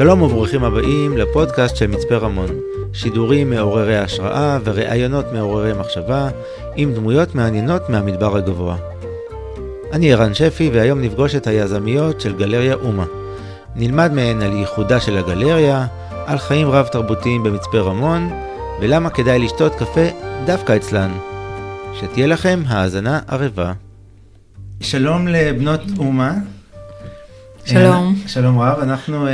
שלום וברוכים הבאים לפודקאסט של מצפה רמון. שידורים מעוררי השראה וראיונות מעוררי מחשבה עם דמויות מעניינות מהמדבר הגבוה. אני ערן שפי והיום נפגוש את היזמיות של גלריה אומה. נלמד מהן על ייחודה של הגלריה, על חיים רב תרבותיים במצפה רמון ולמה כדאי לשתות קפה דווקא אצלן. שתהיה לכם האזנה ערבה. שלום לבנות אומה. שלום. אה, שלום רב, אנחנו uh,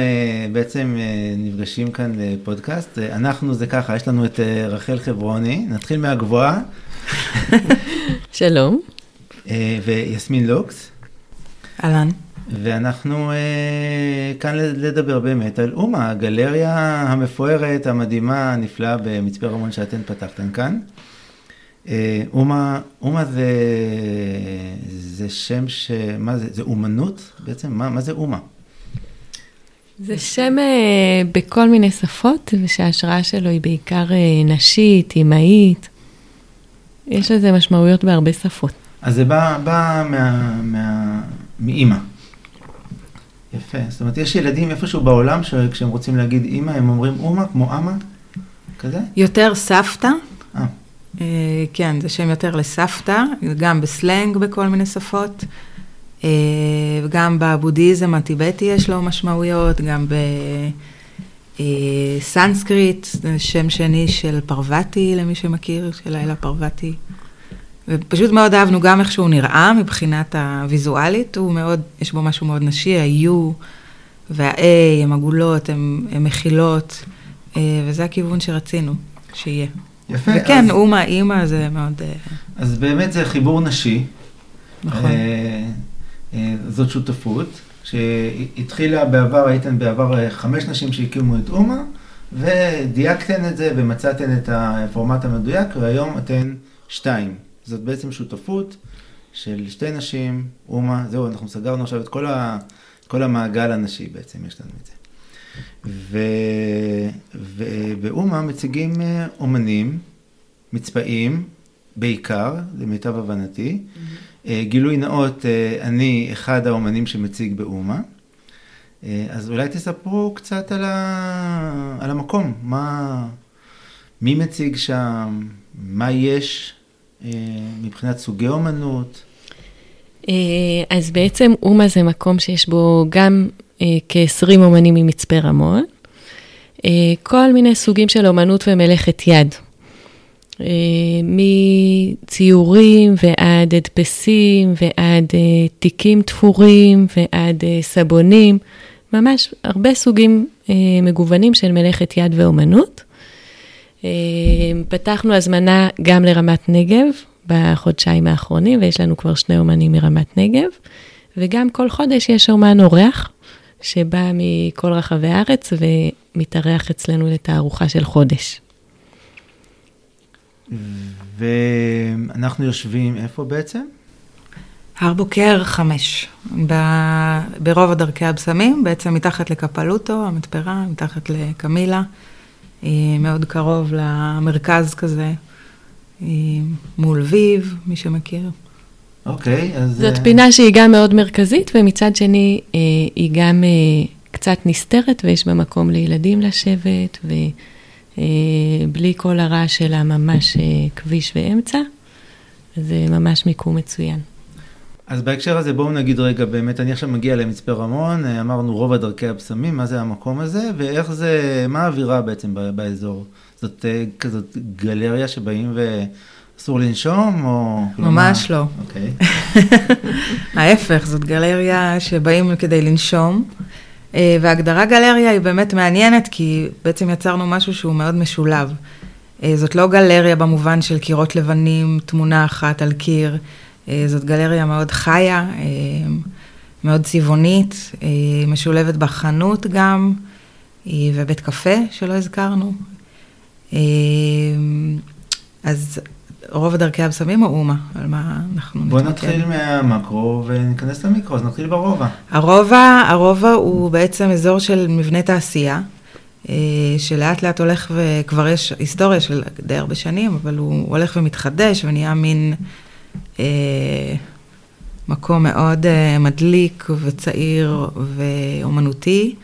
בעצם uh, נפגשים כאן לפודקאסט. אנחנו זה ככה, יש לנו את רחל חברוני, נתחיל מהגבוהה. שלום. ויסמין לוקס. אהלן. ואנחנו כאן לדבר באמת על אומה, הגלריה המפוארת, המדהימה, הנפלאה במצפה רמון שאתן פתחתן כאן. אומה, אומה זה, זה שם ש... מה זה? זה אומנות בעצם? מה, מה זה אומה? זה שם uh, בכל מיני שפות, ושההשראה שלו היא בעיקר uh, נשית, אמהית. יש לזה משמעויות בהרבה שפות. אז זה בא, בא מה, מה, מאימא. יפה. זאת אומרת, יש ילדים איפשהו בעולם שכשהם רוצים להגיד אימא, הם אומרים אומה, כמו אמה? כזה? יותר סבתא. אה. אה, כן, זה שם יותר לסבתא, גם בסלנג בכל מיני שפות. אה, גם בבודהיזם הטיבטי יש לו משמעויות, גם בסנסקריט, זה שם שני של פרווטי, למי שמכיר, של לילה פרווטי. ופשוט מאוד אהבנו גם איך שהוא נראה מבחינת הוויזואלית, הוא מאוד, יש בו משהו מאוד נשי, ה-U וה-A הם עגולות, הם מכילות, אה, וזה הכיוון שרצינו שיהיה. יפה. וכן, אז... אומה, אימא, זה מאוד... אה, אז באמת זה חיבור נשי. נכון. אה, אה, זאת שותפות, שהתחילה בעבר, הייתן בעבר אה, חמש נשים שהקימו את אומה, ודייקתן את זה ומצאתן את הפורמט המדויק, והיום אתן שתיים. זאת בעצם שותפות של שתי נשים, אומה, זהו, אנחנו סגרנו עכשיו את כל, ה, כל המעגל הנשי בעצם, יש לנו את זה. ובאומה מציגים אה, אומנים, מצפאים, בעיקר, למיטב הבנתי. Mm-hmm. גילוי נאות, אה, אני אחד האומנים שמציג באומה. אז אולי תספרו קצת על, ה... על המקום, מה... מי מציג שם, מה יש מבחינת סוגי אומנות. אז בעצם אומה זה מקום שיש בו גם אה, כ-20 אומנים ממצפה רמון, אה, כל מיני סוגים של אומנות ומלאכת יד. אה, מציורים ועד הדפסים ועד תיקים תפורים ועד סבונים, ממש הרבה סוגים מגוונים של מלאכת יד ואומנות. פתחנו הזמנה גם לרמת נגב בחודשיים האחרונים, ויש לנו כבר שני אומנים מרמת נגב, וגם כל חודש יש אומן אורח שבא מכל רחבי הארץ ומתארח אצלנו לתערוכה של חודש. ואנחנו יושבים איפה בעצם? הר בוקר חמש, ב... ברוב הדרכי הבשמים, בעצם מתחת לקפלוטו, המתפרה, מתחת לקמילה, מאוד קרוב למרכז כזה, מול ויב, מי שמכיר. אוקיי, okay, אז... זאת פינה שהיא גם מאוד מרכזית, ומצד שני אה, היא גם אה, קצת נסתרת, ויש בה מקום לילדים לשבת, ובלי כל הרעש שלה ממש כביש ואמצע, זה ממש מיקום מצוין. אז בהקשר הזה בואו נגיד רגע, באמת, אני עכשיו מגיע למצפה רמון, אמרנו רוב הדרכי הבשמים, מה זה המקום הזה, ואיך זה, מה האווירה בעצם באזור? זאת כזאת גלריה שבאים ו... אסור לנשום או... ממש לא. אוקיי. ההפך, זאת גלריה שבאים כדי לנשום. אה, והגדרה גלריה היא באמת מעניינת, כי בעצם יצרנו משהו שהוא מאוד משולב. אה, זאת לא גלריה במובן של קירות לבנים, תמונה אחת על קיר. אה, זאת גלריה מאוד חיה, מאוד צבעונית, משולבת בחנות גם, ובית קפה שלא הזכרנו. אז רוב דרכי הבשמים או אומה? על מה אנחנו נתמקד? בוא נתחיל מהמקרו וניכנס למיקרו, אז נתחיל ברובע. הרובע, הרובע הוא בעצם אזור של מבנה תעשייה, אה, שלאט לאט הולך וכבר יש היסטוריה של די הרבה שנים, אבל הוא הולך ומתחדש ונהיה מין אה, מקום מאוד אה, מדליק וצעיר ואומנותי.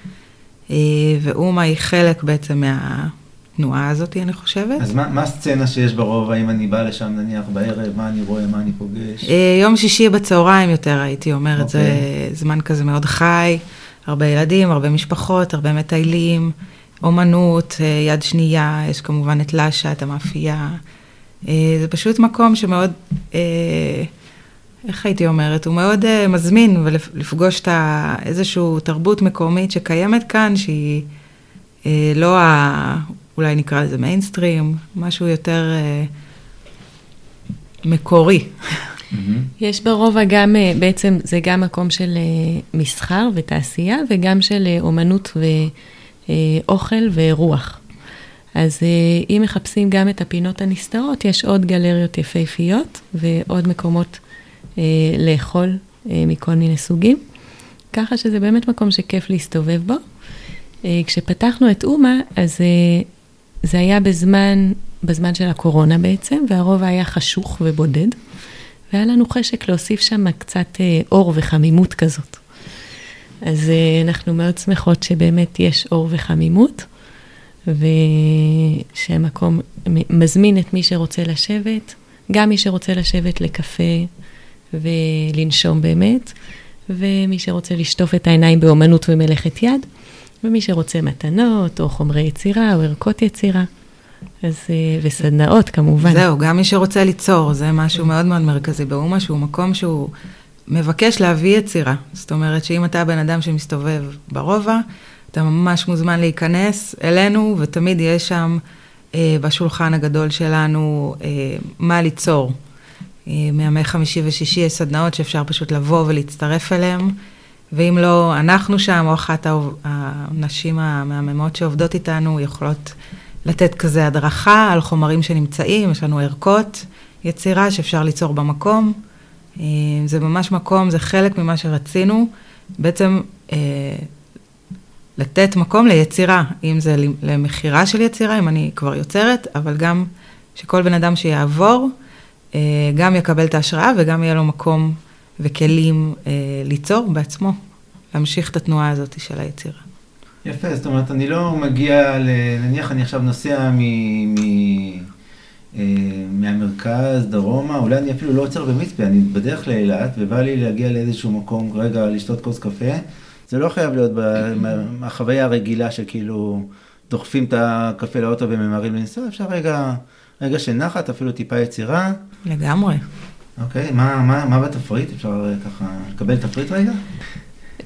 ואומה היא חלק בעצם מהתנועה הזאת, אני חושבת. אז מה, מה הסצנה שיש ברובע, אם אני בא לשם נניח בערב, מה אני רואה, מה אני פוגש? יום שישי בצהריים יותר, הייתי אומרת, okay. זה אוקיי. זמן כזה מאוד חי, הרבה ילדים, הרבה משפחות, הרבה מטיילים. אומנות, יד שנייה, יש כמובן את לאשה, את המאפייה. זה פשוט מקום שמאוד, איך הייתי אומרת, הוא מאוד מזמין ולפגוש את איזושהי תרבות מקומית שקיימת כאן, שהיא לא ה... אולי נקרא לזה מיינסטרים, משהו יותר מקורי. יש ברובע גם, בעצם זה גם מקום של מסחר ותעשייה וגם של אומנות ו... אה, אוכל ורוח. אז אה, אם מחפשים גם את הפינות הנסתרות, יש עוד גלריות יפהפיות ועוד מקומות אה, לאכול מכל מיני סוגים. ככה שזה באמת מקום שכיף להסתובב בו. כשפתחנו את אומה, אז זה היה בזמן, בזמן של הקורונה בעצם, והרוב היה חשוך ובודד, והיה לנו חשק להוסיף שם קצת אור וחמימות כזאת. אז אה, אנחנו מאוד שמחות שבאמת יש אור וחמימות, ושהמקום מזמין את מי שרוצה לשבת, גם מי שרוצה לשבת לקפה ולנשום באמת, ומי שרוצה לשטוף את העיניים באומנות ומלאכת יד, ומי שרוצה מתנות, או חומרי יצירה, או ערכות יצירה. אז, אה, וסדנאות כמובן. זהו, גם מי שרוצה ליצור, זה משהו מאוד מאוד מרכזי באומה, שהוא מקום שהוא מבקש להביא יצירה. זאת אומרת שאם אתה בן אדם שמסתובב ברובע, אתה ממש מוזמן להיכנס אלינו, ותמיד יש שם אה, בשולחן הגדול שלנו אה, מה ליצור. אה, מימי חמישי ושישי יש סדנאות שאפשר פשוט לבוא ולהצטרף אליהם, ואם לא, אנחנו שם, או אחת הנשים המהממות שעובדות איתנו יכולות לתת כזה הדרכה על חומרים שנמצאים, יש לנו ערכות יצירה שאפשר ליצור במקום. אה, זה ממש מקום, זה חלק ממה שרצינו, בעצם אה, לתת מקום ליצירה, אם זה למכירה של יצירה, אם אני כבר יוצרת, אבל גם שכל בן אדם שיעבור, אה, גם יקבל את ההשראה וגם יהיה לו מקום וכלים ליצור בעצמו, להמשיך את התנועה הזאת של היצירה. יפה, זאת אומרת, אני לא מגיע, נניח אני עכשיו נוסע מ... מ... אה, מהמרכז, דרומה, אולי אני אפילו לא עוצר במצפה, אני בדרך לאילת ובא לי להגיע לאיזשהו מקום, רגע, לשתות כוס קפה. זה לא חייב להיות בחוויה הרגילה שכאילו דוחפים את הקפה לאוטו וממהרים לנסוע, אפשר רגע, רגע של נחת, אפילו טיפה יצירה. לגמרי. אוקיי, מה, מה, מה בתפריט? אפשר אה, ככה לקבל תפריט רגע?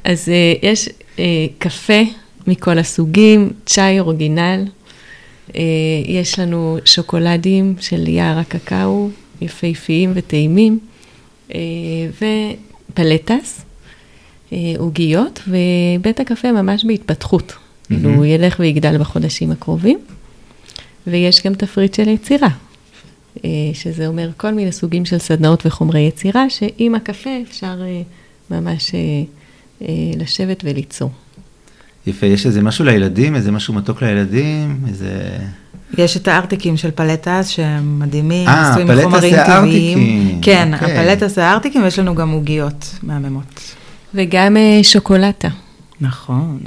אז uh, יש uh, קפה מכל הסוגים, צ'אי אורגינל, אה, יש לנו שוקולדים של יער הקקאו, יפהפיים וטעימים, אה, ופלטס, עוגיות, ובית הקפה ממש בהתפתחות. Mm-hmm. הוא ילך ויגדל בחודשים הקרובים, ויש גם תפריט של יצירה, שזה אומר כל מיני סוגים של סדנאות וחומרי יצירה, שעם הקפה אפשר ממש לשבת וליצור. יפה, יש איזה משהו לילדים, איזה משהו מתוק לילדים, איזה... יש את הארטיקים של פלטס שהם מדהימים, אה, עשויים מחומרים טבעיים. כן, okay. אוקיי. הפלטס זה הארטיקים, ויש לנו גם עוגיות מהממות. וגם שוקולטה. נכון.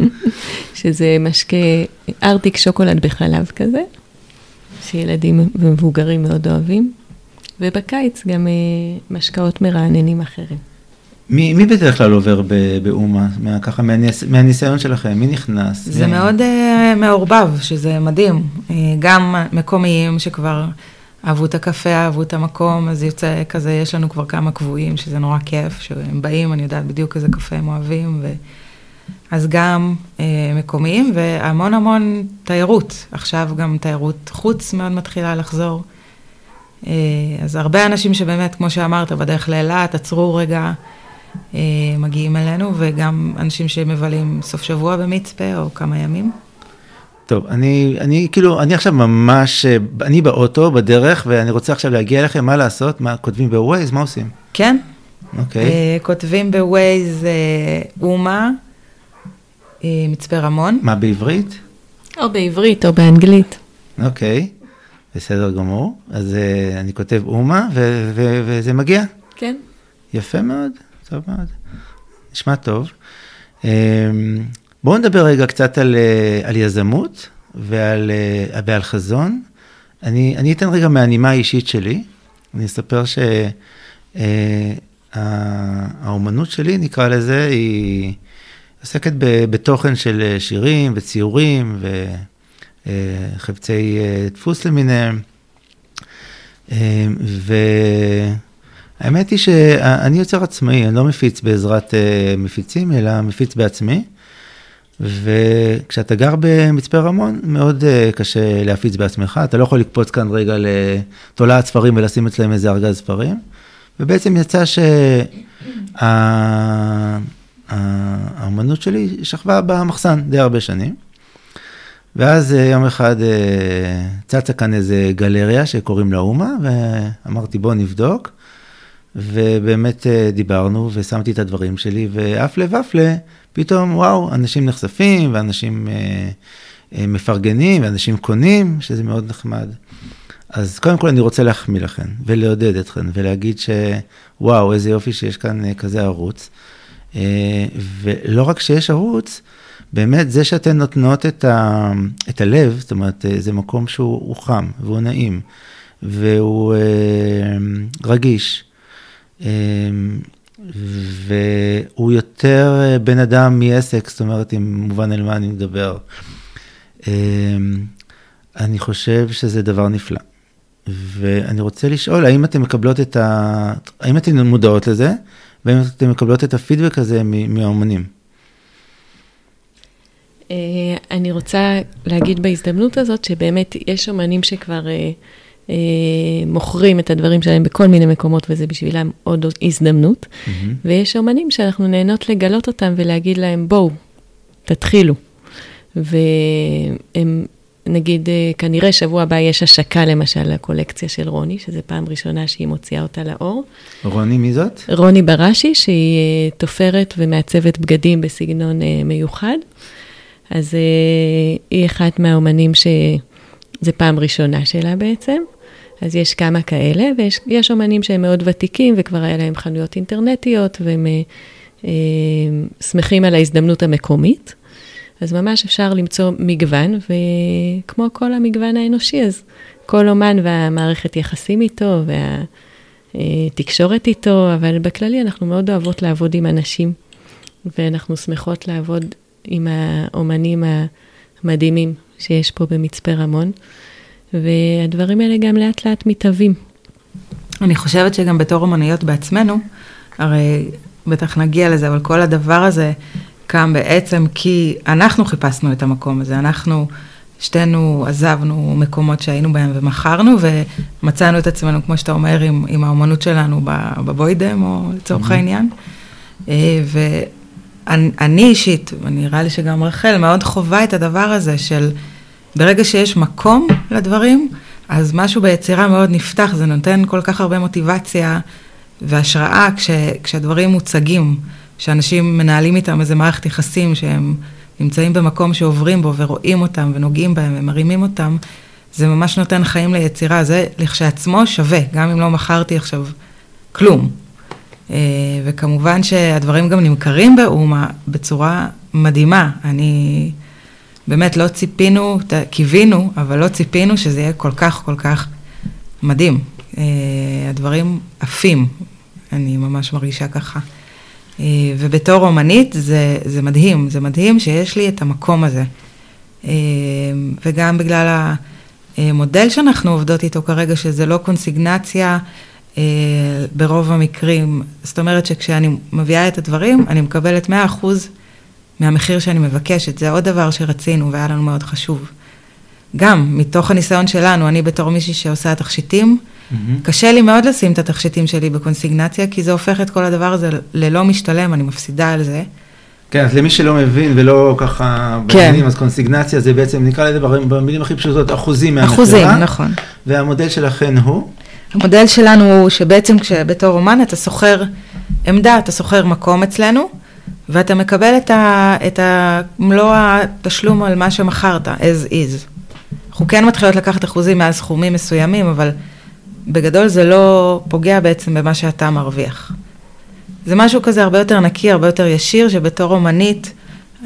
שזה משקה, ארטיק שוקולד בחלב כזה, שילדים ומבוגרים מאוד אוהבים, ובקיץ גם uh, משקאות מרעננים אחרים. מי, מי בדרך כלל עובר באומה, מה, ככה מהניס, מהניסיון שלכם, מי נכנס? זה מי... מאוד uh, מעורבב, שזה מדהים. Uh, גם מקומיים שכבר אהבו את הקפה, אהבו את המקום, אז יוצא כזה, יש לנו כבר כמה קבועים, שזה נורא כיף, שהם באים, אני יודעת בדיוק איזה קפה הם אוהבים, ו... אז גם uh, מקומיים, והמון המון תיירות. עכשיו גם תיירות חוץ מאוד מתחילה לחזור. Uh, אז הרבה אנשים שבאמת, כמו שאמרת, בדרך לאילת, עצרו רגע. אה, מגיעים אלינו, וגם אנשים שמבלים סוף שבוע במצפה או כמה ימים. טוב, אני, אני כאילו, אני עכשיו ממש, אה, אני באוטו, בדרך, ואני רוצה עכשיו להגיע אליכם, מה לעשות? מה, כותבים בווייז? מה עושים? כן. אוקיי. Okay. Uh, כותבים בווייז uh, אומה, uh, מצפה רמון. מה, בעברית? או בעברית או באנגלית. אוקיי, okay. בסדר גמור. אז uh, אני כותב אומה, וזה מגיע? כן. יפה מאוד. טוב מאוד. נשמע טוב. אמ, בואו נדבר רגע קצת על, אה, על יזמות ועל, אה, ועל חזון. אני, אני אתן רגע מהנימה האישית שלי. אני אספר שהאומנות אה, שלי, נקרא לזה, היא עוסקת בתוכן של שירים וציורים וחפצי דפוס למיניהם. והאמת היא שאני יוצר עצמאי, אני לא מפיץ בעזרת מפיצים, אלא מפיץ בעצמי. וכשאתה גר במצפה רמון, מאוד קשה להפיץ בעצמך, אתה לא יכול לקפוץ כאן רגע לתולעת ספרים ולשים אצלם איזה ארגז ספרים, ובעצם יצא שהאמנות שלי שכבה במחסן די הרבה שנים. ואז uh, יום אחד uh, צצה כאן איזה גלריה שקוראים לה אומה, ואמרתי בוא נבדוק. ובאמת דיברנו ושמתי את הדברים שלי, והפלא ופלא, פתאום וואו, אנשים נחשפים ואנשים אה, אה, מפרגנים ואנשים קונים, שזה מאוד נחמד. אז קודם כל אני רוצה להחמיא לכם ולעודד אתכם ולהגיד שוואו, איזה יופי שיש כאן אה, כזה ערוץ. אה, ולא רק שיש ערוץ, באמת זה שאתן נותנות את, ה, את הלב, זאת אומרת, אה, זה מקום שהוא חם והוא נעים והוא אה, רגיש. אה, והוא יותר אה, בן אדם מעסק, זאת אומרת, אם מובן על מה אני מדבר. אמ, אני חושב שזה דבר נפלא. ואני רוצה לשאול, האם אתן מקבלות את ה... האם אתן מודעות לזה, והאם אתן מקבלות את הפידבק הזה מהאומנים? אה, אני רוצה להגיד בהזדמנות הזאת שבאמת יש אומנים שכבר אה, אה, מוכרים את הדברים שלהם בכל מיני מקומות, וזה בשבילם עוד הזדמנות. Mm-hmm. ויש אומנים שאנחנו נהנות לגלות אותם ולהגיד להם, בואו, תתחילו. והם, נגיד, אה, כנראה שבוע הבא יש השקה למשל לקולקציה של רוני, שזו פעם ראשונה שהיא מוציאה אותה לאור. רוני מי זאת? רוני בראשי, שהיא אה, תופרת ומעצבת בגדים בסגנון מיוחד. אז היא אחת מהאומנים שזה פעם ראשונה שלה בעצם. אז יש כמה כאלה, ויש אומנים שהם מאוד ותיקים, וכבר היה להם חנויות אינטרנטיות, והם אה, אה, שמחים על ההזדמנות המקומית. אז ממש אפשר למצוא מגוון, וכמו כל המגוון האנושי, אז כל אומן והמערכת יחסים איתו, והתקשורת איתו, אבל בכללי אנחנו מאוד אוהבות לעבוד עם אנשים, ואנחנו שמחות לעבוד עם האומנים המדהימים שיש פה במצפה רמון. והדברים האלה גם לאט לאט מתהווים. אני חושבת שגם בתור אמניות בעצמנו, הרי בטח נגיע לזה, אבל כל הדבר הזה קם בעצם כי אנחנו חיפשנו את המקום הזה, אנחנו שתינו עזבנו מקומות שהיינו בהם ומכרנו, ומצאנו את עצמנו, כמו שאתה אומר, עם, עם האומנות שלנו בבוידם, או לצורך mm-hmm. העניין. אה, ואני אישית, ונראה לי שגם רחל, מאוד חווה את הדבר הזה של... ברגע שיש מקום לדברים, אז משהו ביצירה מאוד נפתח, זה נותן כל כך הרבה מוטיבציה והשראה כש, כשהדברים מוצגים, שאנשים מנהלים איתם איזה מערכת יחסים, שהם נמצאים במקום שעוברים בו ורואים אותם ונוגעים בהם ומרימים אותם, זה ממש נותן חיים ליצירה, זה לכשעצמו שווה, גם אם לא מכרתי עכשיו כלום. אה, וכמובן שהדברים גם נמכרים באומה בצורה מדהימה. אני באמת לא ציפינו, קיווינו, אבל לא ציפינו שזה יהיה כל כך כל כך מדהים. Uh, הדברים עפים, אני ממש מרגישה ככה. Uh, ובתור אומנית זה, זה מדהים, זה מדהים שיש לי את המקום הזה. Uh, וגם בגלל המודל שאנחנו עובדות איתו כרגע, שזה לא קונסיגנציה uh, ברוב המקרים, זאת אומרת שכשאני מביאה את הדברים, אני מקבלת 100 אחוז. מהמחיר שאני מבקשת. זה עוד דבר שרצינו והיה לנו מאוד חשוב. גם, מתוך הניסיון שלנו, אני בתור מישהי שעושה תכשיטים, mm-hmm. קשה לי מאוד לשים את התכשיטים שלי בקונסיגנציה, כי זה הופך את כל הדבר הזה ללא משתלם, אני מפסידה על זה. כן, אז למי שלא מבין ולא ככה כן. בעניינים, אז קונסיגנציה זה בעצם, נקרא לזה במילים הכי פשוטות, אחוזים מהמחירה. אחוזים, נכון. והמודל שלכן הוא? המודל שלנו הוא שבעצם כשבתור אומן אתה שוכר עמדה, אתה שוכר מקום אצלנו, ואתה מקבל את, ה, את ה, מלוא התשלום על מה שמכרת, as is. אנחנו כן מתחילות לקחת אחוזים מעל סכומים מסוימים, אבל בגדול זה לא פוגע בעצם במה שאתה מרוויח. זה משהו כזה הרבה יותר נקי, הרבה יותר ישיר, שבתור אומנית,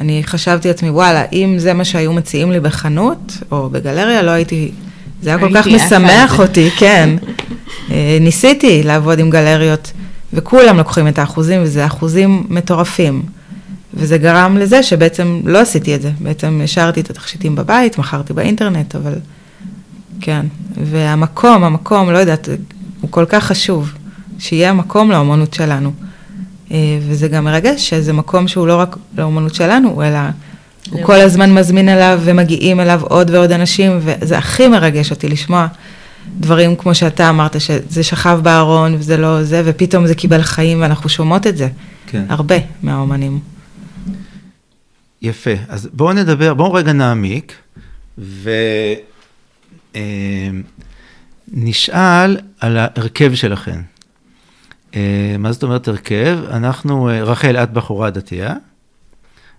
אני חשבתי לעצמי, וואלה, אם זה מה שהיו מציעים לי בחנות או בגלריה, לא הייתי, זה היה כל כך משמח אותי, כן. אה, ניסיתי לעבוד עם גלריות, וכולם לוקחים את האחוזים, וזה אחוזים מטורפים. וזה גרם לזה שבעצם לא עשיתי את זה, בעצם השארתי את התכשיטים בבית, מכרתי באינטרנט, אבל כן. והמקום, המקום, לא יודעת, הוא כל כך חשוב, שיהיה המקום לאומנות שלנו. אה, וזה גם מרגש שזה מקום שהוא לא רק לאומנות שלנו, אלא הוא כל הזמן מזמין אליו ומגיעים אליו עוד ועוד אנשים, וזה הכי מרגש אותי לשמוע דברים כמו שאתה אמרת, שזה שכב בארון וזה לא זה, ופתאום זה קיבל חיים ואנחנו שומעות את זה. כן. הרבה מהאומנים. יפה, אז בואו נדבר, בואו רגע נעמיק, ונשאל על ההרכב שלכם. אה, מה זאת אומרת הרכב? אנחנו, אה, רחל, את בחורה דתייה,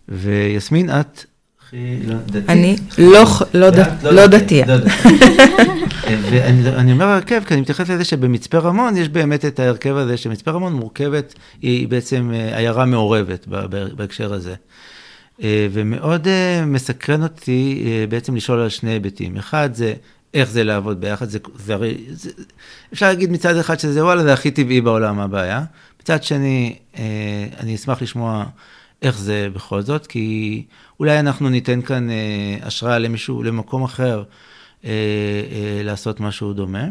ויסמין, את... אני לא, לא, לא, לא דתייה. ואני אומר הרכב, כי אני מתייחס לזה שבמצפה רמון יש באמת את ההרכב הזה, שמצפה רמון מורכבת, היא בעצם אה, עיירה מעורבת בהקשר הזה. ומאוד מסקרן אותי בעצם לשאול על שני היבטים. אחד זה איך זה לעבוד ביחד, זה, זה הרי, זה, אפשר להגיד מצד אחד שזה וואלה, זה הכי טבעי בעולם הבעיה. מצד שני, אה, אני אשמח לשמוע איך זה בכל זאת, כי אולי אנחנו ניתן כאן אה, השראה למישהו, למקום אחר, אה, אה, לעשות משהו דומה.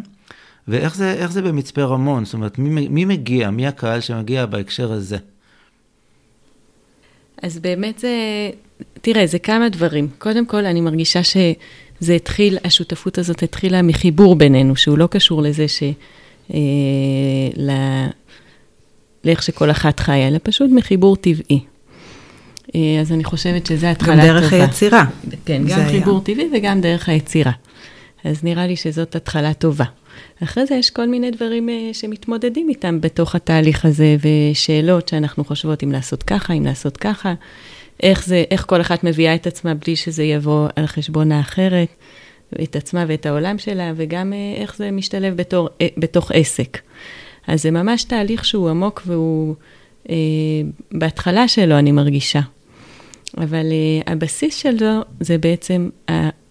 ואיך זה, זה במצפה רמון? זאת אומרת, מי, מי מגיע? מי הקהל שמגיע בהקשר הזה? אז באמת זה, תראה, זה כמה דברים. קודם כל, אני מרגישה ש... זה התחיל, השותפות הזאת התחילה מחיבור בינינו, שהוא לא קשור לזה ש... אה, ל... לאיך שכל אחת חיה, אלא פשוט מחיבור טבעי. אה, אז אני חושבת שזה התחלה טובה. גם דרך טובה. היצירה. כן, גם היה. חיבור טבעי וגם דרך היצירה. אז נראה לי שזאת התחלה טובה. אחרי זה יש כל מיני דברים אה, שמתמודדים איתם בתוך התהליך הזה, ושאלות שאנחנו חושבות אם לעשות ככה, אם לעשות ככה. איך זה, איך כל אחת מביאה את עצמה בלי שזה יבוא על חשבון האחרת, את עצמה ואת העולם שלה, וגם אה, איך זה משתלב בתור, אה, בתוך עסק. אז זה ממש תהליך שהוא עמוק והוא, אה, בהתחלה שלו אני מרגישה. אבל אה, הבסיס שלו זה בעצם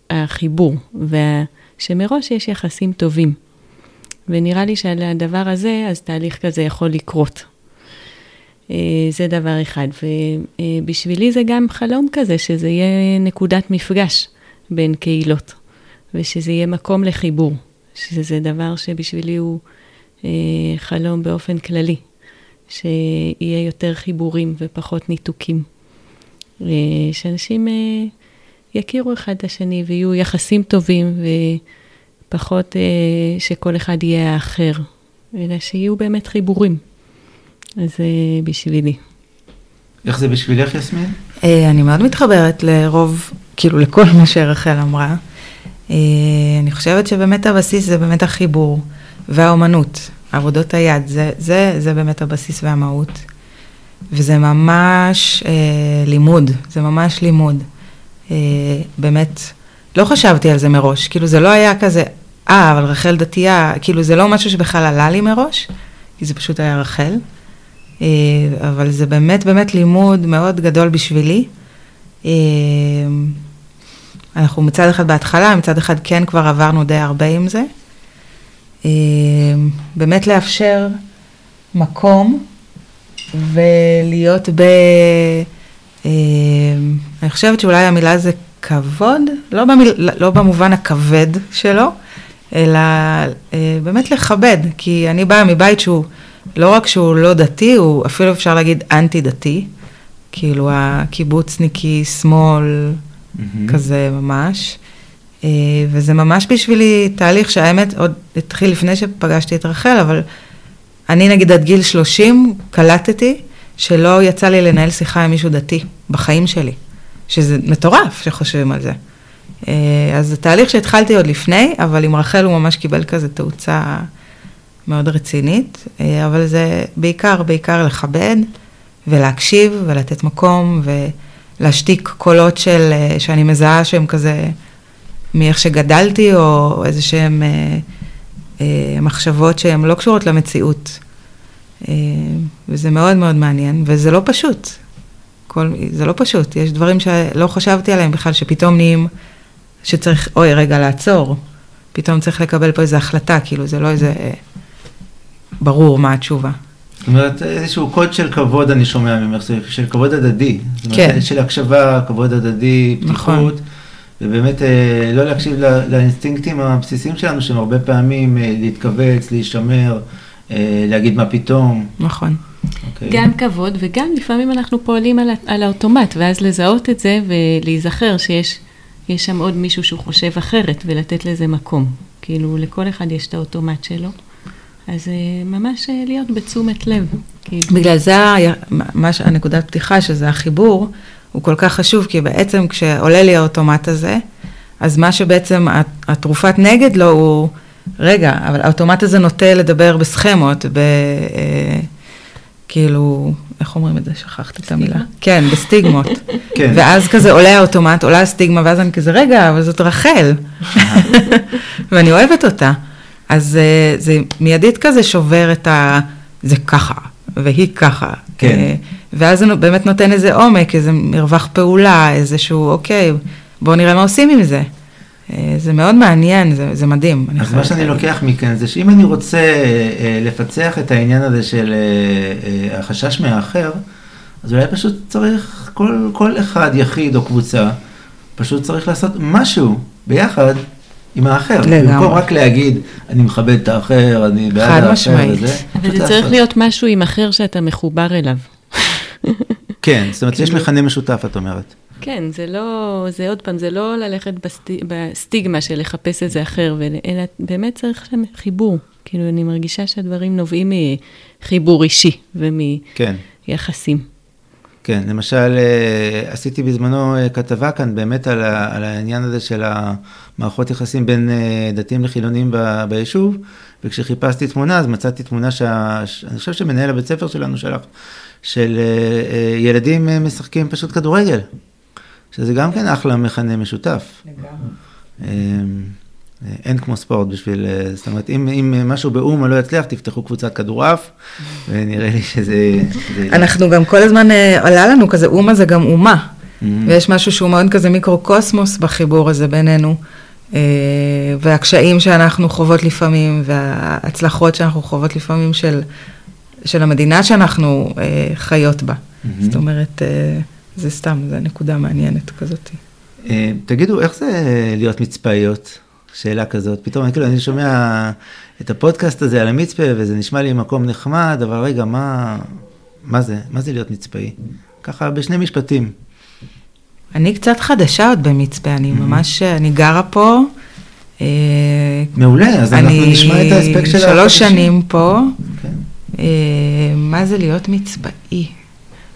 החיבור, וה, שמראש יש יחסים טובים. ונראה לי שעל הדבר הזה, אז תהליך כזה יכול לקרות. אה, זה דבר אחד. ובשבילי זה גם חלום כזה, שזה יהיה נקודת מפגש בין קהילות, ושזה יהיה מקום לחיבור, שזה דבר שבשבילי הוא אה, חלום באופן כללי, שיהיה יותר חיבורים ופחות ניתוקים. אה, שאנשים יכירו אחד את השני ויהיו יחסים טובים ופחות שכל אחד יהיה האחר, אלא שיהיו באמת חיבורים. אז זה בשבילי. איך זה בשבילך, יסמין? אה, אני מאוד מתחברת לרוב, כאילו לכל מה שרחל אמרה. אה, אני חושבת שבאמת הבסיס זה באמת החיבור והאומנות, עבודות היד, זה, זה, זה באמת הבסיס והמהות. וזה ממש אה, לימוד, זה ממש לימוד. אה, באמת, לא חשבתי על זה מראש, כאילו זה לא היה כזה, אה, אבל רחל דתייה, כאילו זה לא משהו שבכלל עלה לי מראש, כי זה פשוט היה רחל. אה, אבל זה באמת באמת לימוד מאוד גדול בשבילי. אה, אנחנו מצד אחד בהתחלה, מצד אחד כן כבר עברנו די הרבה עם זה. אה, באמת לאפשר מקום ולהיות ב... אני חושבת שאולי המילה זה כבוד, לא, במיל, לא במובן הכבד שלו, אלא באמת לכבד, כי אני באה מבית שהוא לא רק שהוא לא דתי, הוא אפילו אפשר להגיד אנטי-דתי, כאילו הקיבוצניקי, שמאל, mm-hmm. כזה ממש. אה, וזה ממש בשבילי תהליך שהאמת עוד התחיל לפני שפגשתי את רחל, אבל אני נגיד עד גיל 30 קלטתי שלא יצא לי לנהל שיחה עם מישהו דתי בחיים שלי, שזה מטורף שחושבים על זה. אה, אז זה תהליך שהתחלתי עוד לפני, אבל עם רחל הוא ממש קיבל כזה תאוצה מאוד רצינית, אה, אבל זה בעיקר, בעיקר לכבד ולהקשיב ולתת מקום ולהשתיק קולות של, אה, שאני מזהה שהם כזה מאיך שגדלתי, או איזה שהם מחשבות שהן לא קשורות למציאות. וזה מאוד מאוד מעניין, וזה לא פשוט. כל, זה לא פשוט, יש דברים שלא חשבתי עליהם בכלל, שפתאום נהיים, שצריך, אוי, רגע, לעצור. פתאום צריך לקבל פה איזו החלטה, כאילו, זה לא איזה אה, ברור מה התשובה. זאת אומרת, איזשהו קוד של כבוד אני שומע ממך, של כבוד הדדי. זאת אומרת, כן. של הקשבה, כבוד הדדי, נכון. פתיחות. ובאמת אה, לא להקשיב לא- לאינסטינקטים הבסיסיים שלנו, שהם הרבה פעמים אה, להתכווץ, להישמר, להגיד מה פתאום. נכון. אוקיי? גם כבוד, וגם לפעמים אנחנו פועלים על, על האוטומט, ואז לזהות את זה ולהיזכר שיש יש שם עוד מישהו שהוא חושב אחרת, ולתת לזה מקום. כאילו, לכל אחד יש את האוטומט שלו. אז אה, ממש אה, להיות בתשומת לב. כאילו. בגלל זה ה- מה ש- הנקודת פתיחה, שזה החיבור, הוא כל כך חשוב, כי בעצם כשעולה לי האוטומט הזה, אז מה שבעצם הת- התרופת נגד לו הוא, רגע, אבל האוטומט הזה נוטה לדבר בסכמות, ב... כאילו, איך אומרים את זה? שכחתי את המילה. כן, בסטיגמות. כן. ואז כזה עולה האוטומט, עולה הסטיגמה, ואז אני כזה, רגע, אבל זאת רחל. ואני אוהבת אותה. אז אה, זה מיידית כזה שובר את ה... זה ככה, והיא ככה. כן. אה, ואז זה באמת נותן איזה עומק, איזה מרווח פעולה, איזשהו, אוקיי, בואו נראה מה עושים עם זה. אה, זה מאוד מעניין, זה, זה מדהים. אז מה שאני להגיד. לוקח מכאן זה שאם אני רוצה אה, לפצח את העניין הזה של אה, אה, החשש מהאחר, אז אולי פשוט צריך, כל, כל אחד, יחיד או קבוצה, פשוט צריך לעשות משהו ביחד עם האחר. לגמרי. במקום רק להגיד, אני מכבד את האחר, אני בעד חד האחר משמעית. וזה. אבל זה צריך. להיות משהו עם אחר שאתה מחובר אליו. כן, זאת אומרת, יש כאילו- מכנה משותף, את אומרת. כן, זה לא, זה עוד פעם, זה לא ללכת בסטי, בסטיגמה של לחפש איזה אחר, אלא באמת צריך שם חיבור. כאילו, אני מרגישה שהדברים נובעים מחיבור אישי ומיחסים. כן. כן, למשל, אה, עשיתי בזמנו אה, כתבה כאן באמת על, ה, על העניין הזה של המערכות יחסים בין אה, דתיים לחילונים ב, ביישוב, וכשחיפשתי תמונה, אז מצאתי תמונה שה... ש- אני חושב שמנהל הבית ספר שלנו שלח, של ילדים משחקים פשוט כדורגל, שזה גם כן אחלה מכנה משותף. אה, אה, אין כמו ספורט בשביל, אה, זאת אומרת, אם, אם משהו באומה לא יצליח, תפתחו קבוצת כדורעף, ונראה לי שזה... שזה- אנחנו גם כל הזמן, אה, עלה לנו כזה, אומה זה גם אומה. Mhm. ויש משהו שהוא מאוד כזה מיקרו-קוסמוס בחיבור הזה בינינו, אה, והקשיים שאנחנו חוות לפעמים, וההצלחות שאנחנו חוות לפעמים של, של המדינה שאנחנו חיות בה. Mhm. זאת אומרת, זה סתם, זו נקודה מעניינת כזאת. אה, תגידו, איך זה להיות מצפאיות? שאלה כזאת. פתאום, כאילו, אני שומע את הפודקאסט הזה על המצפה, וזה נשמע לי מקום נחמד, אבל רגע, מה, מה זה? מה זה להיות מצפאי? ככה, בשני משפטים. אני קצת חדשה עוד במצפה, אני ממש, אני גרה פה. אה, מעולה, אז אנחנו אני נשמע את האספקט של שלוש החדשים. שנים פה. כן. אה, מה זה להיות מצבאי?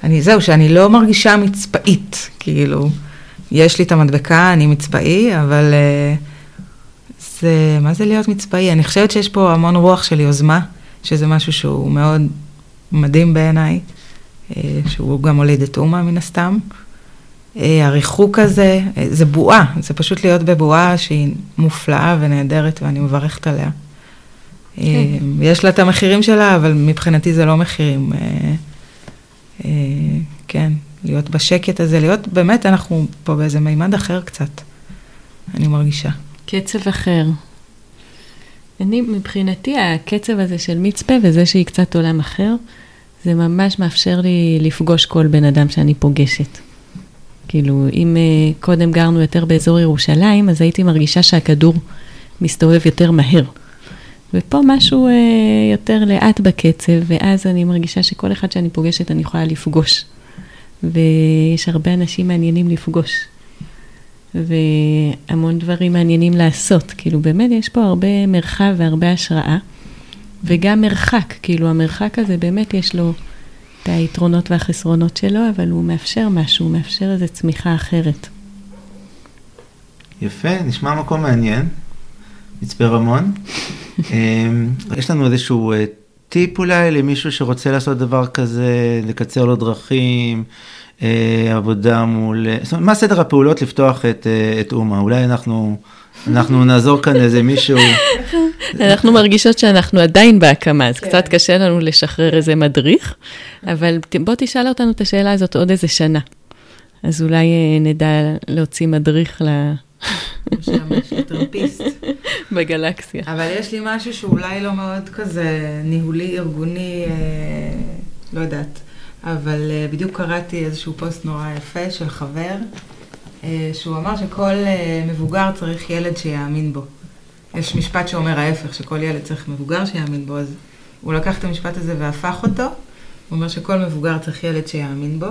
אני, זהו, שאני לא מרגישה מצבאית, כאילו, יש לי את המדבקה, אני מצבאי, אבל אה, זה, מה זה להיות מצבאי? אני חושבת שיש פה המון רוח של יוזמה, שזה משהו שהוא מאוד מדהים בעיניי, אה, שהוא גם הוליד את אומה מן הסתם. אה, הריחוק הזה, זה בועה, זה פשוט להיות בבועה שהיא מופלאה ונהדרת ואני מברכת עליה. כן. יש לה את המחירים שלה, אבל מבחינתי זה לא מחירים. אה, אה, כן, להיות בשקט הזה, להיות, באמת, אנחנו פה באיזה מימד אחר קצת, אני מרגישה. קצב אחר. אני, מבחינתי, הקצב הזה של מצפה וזה שהיא קצת עולם אחר, זה ממש מאפשר לי לפגוש כל בן אדם שאני פוגשת. כאילו, אם uh, קודם גרנו יותר באזור ירושלים, אז הייתי מרגישה שהכדור מסתובב יותר מהר. ופה משהו uh, יותר לאט בקצב, ואז אני מרגישה שכל אחד שאני פוגשת אני יכולה לפגוש. ויש הרבה אנשים מעניינים לפגוש. והמון דברים מעניינים לעשות. כאילו, באמת יש פה הרבה מרחב והרבה השראה, וגם מרחק, כאילו, המרחק הזה באמת יש לו את היתרונות והחסרונות שלו, אבל הוא מאפשר משהו, הוא מאפשר איזו צמיחה אחרת. יפה, נשמע מקום מעניין. מצפה רמון. אמ, יש לנו איזשהו אה, טיפ אולי למישהו שרוצה לעשות דבר כזה, לקצר לו דרכים, אה, עבודה מול... אה, זאת אומרת, מה סדר הפעולות לפתוח את, את אומה? אולי אנחנו, אנחנו נעזור כאן לאיזה מישהו אנחנו מרגישות שאנחנו עדיין בהקמה, אז קצת קשה לנו לשחרר איזה מדריך, אבל בוא תשאל אותנו את השאלה הזאת עוד איזה שנה. אז אולי נדע להוציא מדריך ל... משמש לטרמפיסט. בגלקסיה. אבל יש לי משהו שאולי לא מאוד כזה ניהולי, ארגוני, אה, לא יודעת. אבל אה, בדיוק קראתי איזשהו פוסט נורא יפה של חבר, אה, שהוא אמר שכל אה, מבוגר צריך ילד שיאמין בו. יש משפט שאומר ההפך, שכל ילד צריך מבוגר שיאמין בו, אז הוא לקח את המשפט הזה והפך אותו. הוא אומר שכל מבוגר צריך ילד שיאמין בו.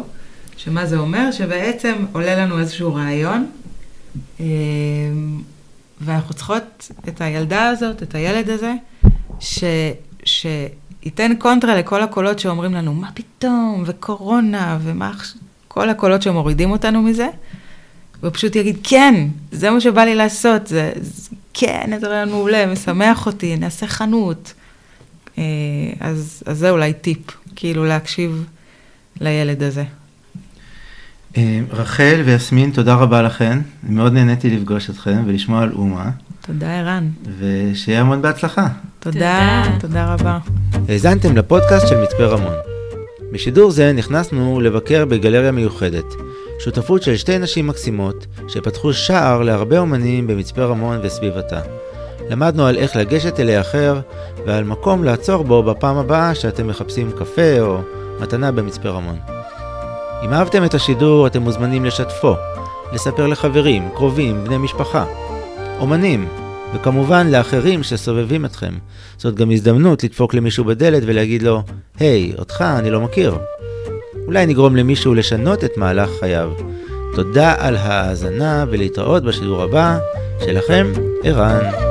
שמה זה אומר? שבעצם עולה לנו איזשהו רעיון, אה, ואנחנו צריכות את הילדה הזאת, את הילד הזה, ש, שייתן קונטרה לכל הקולות שאומרים לנו, מה פתאום, וקורונה, ומה עכשיו, כל הקולות שמורידים אותנו מזה, ופשוט יגיד, כן, זה מה שבא לי לעשות, זה, זה כן, זה רעיון מעולה, משמח אותי, נעשה חנות. אה, אז, אז זה אולי טיפ, כאילו להקשיב לילד הזה. אה, רחל ויסמין, תודה רבה לכן. מאוד נהניתי לפגוש אתכם ולשמוע על אומה, תודה, ערן. ושיהיה המון בהצלחה. תודה, תודה. תודה רבה. האזנתם לפודקאסט של מצפה רמון. בשידור זה נכנסנו לבקר בגלריה מיוחדת, שותפות של שתי נשים מקסימות שפתחו שער להרבה אומנים במצפה רמון וסביבתה. למדנו על איך לגשת אל האחר ועל מקום לעצור בו בפעם הבאה שאתם מחפשים קפה או מתנה במצפה רמון. אם אהבתם את השידור אתם מוזמנים לשתפו, לספר לחברים, קרובים, בני משפחה, אומנים, וכמובן לאחרים שסובבים אתכם. זאת גם הזדמנות לדפוק למישהו בדלת ולהגיד לו, היי, אותך אני לא מכיר. אולי נגרום למישהו לשנות את מהלך חייו. תודה על ההאזנה ולהתראות בשידור הבא. שלכם, ערן.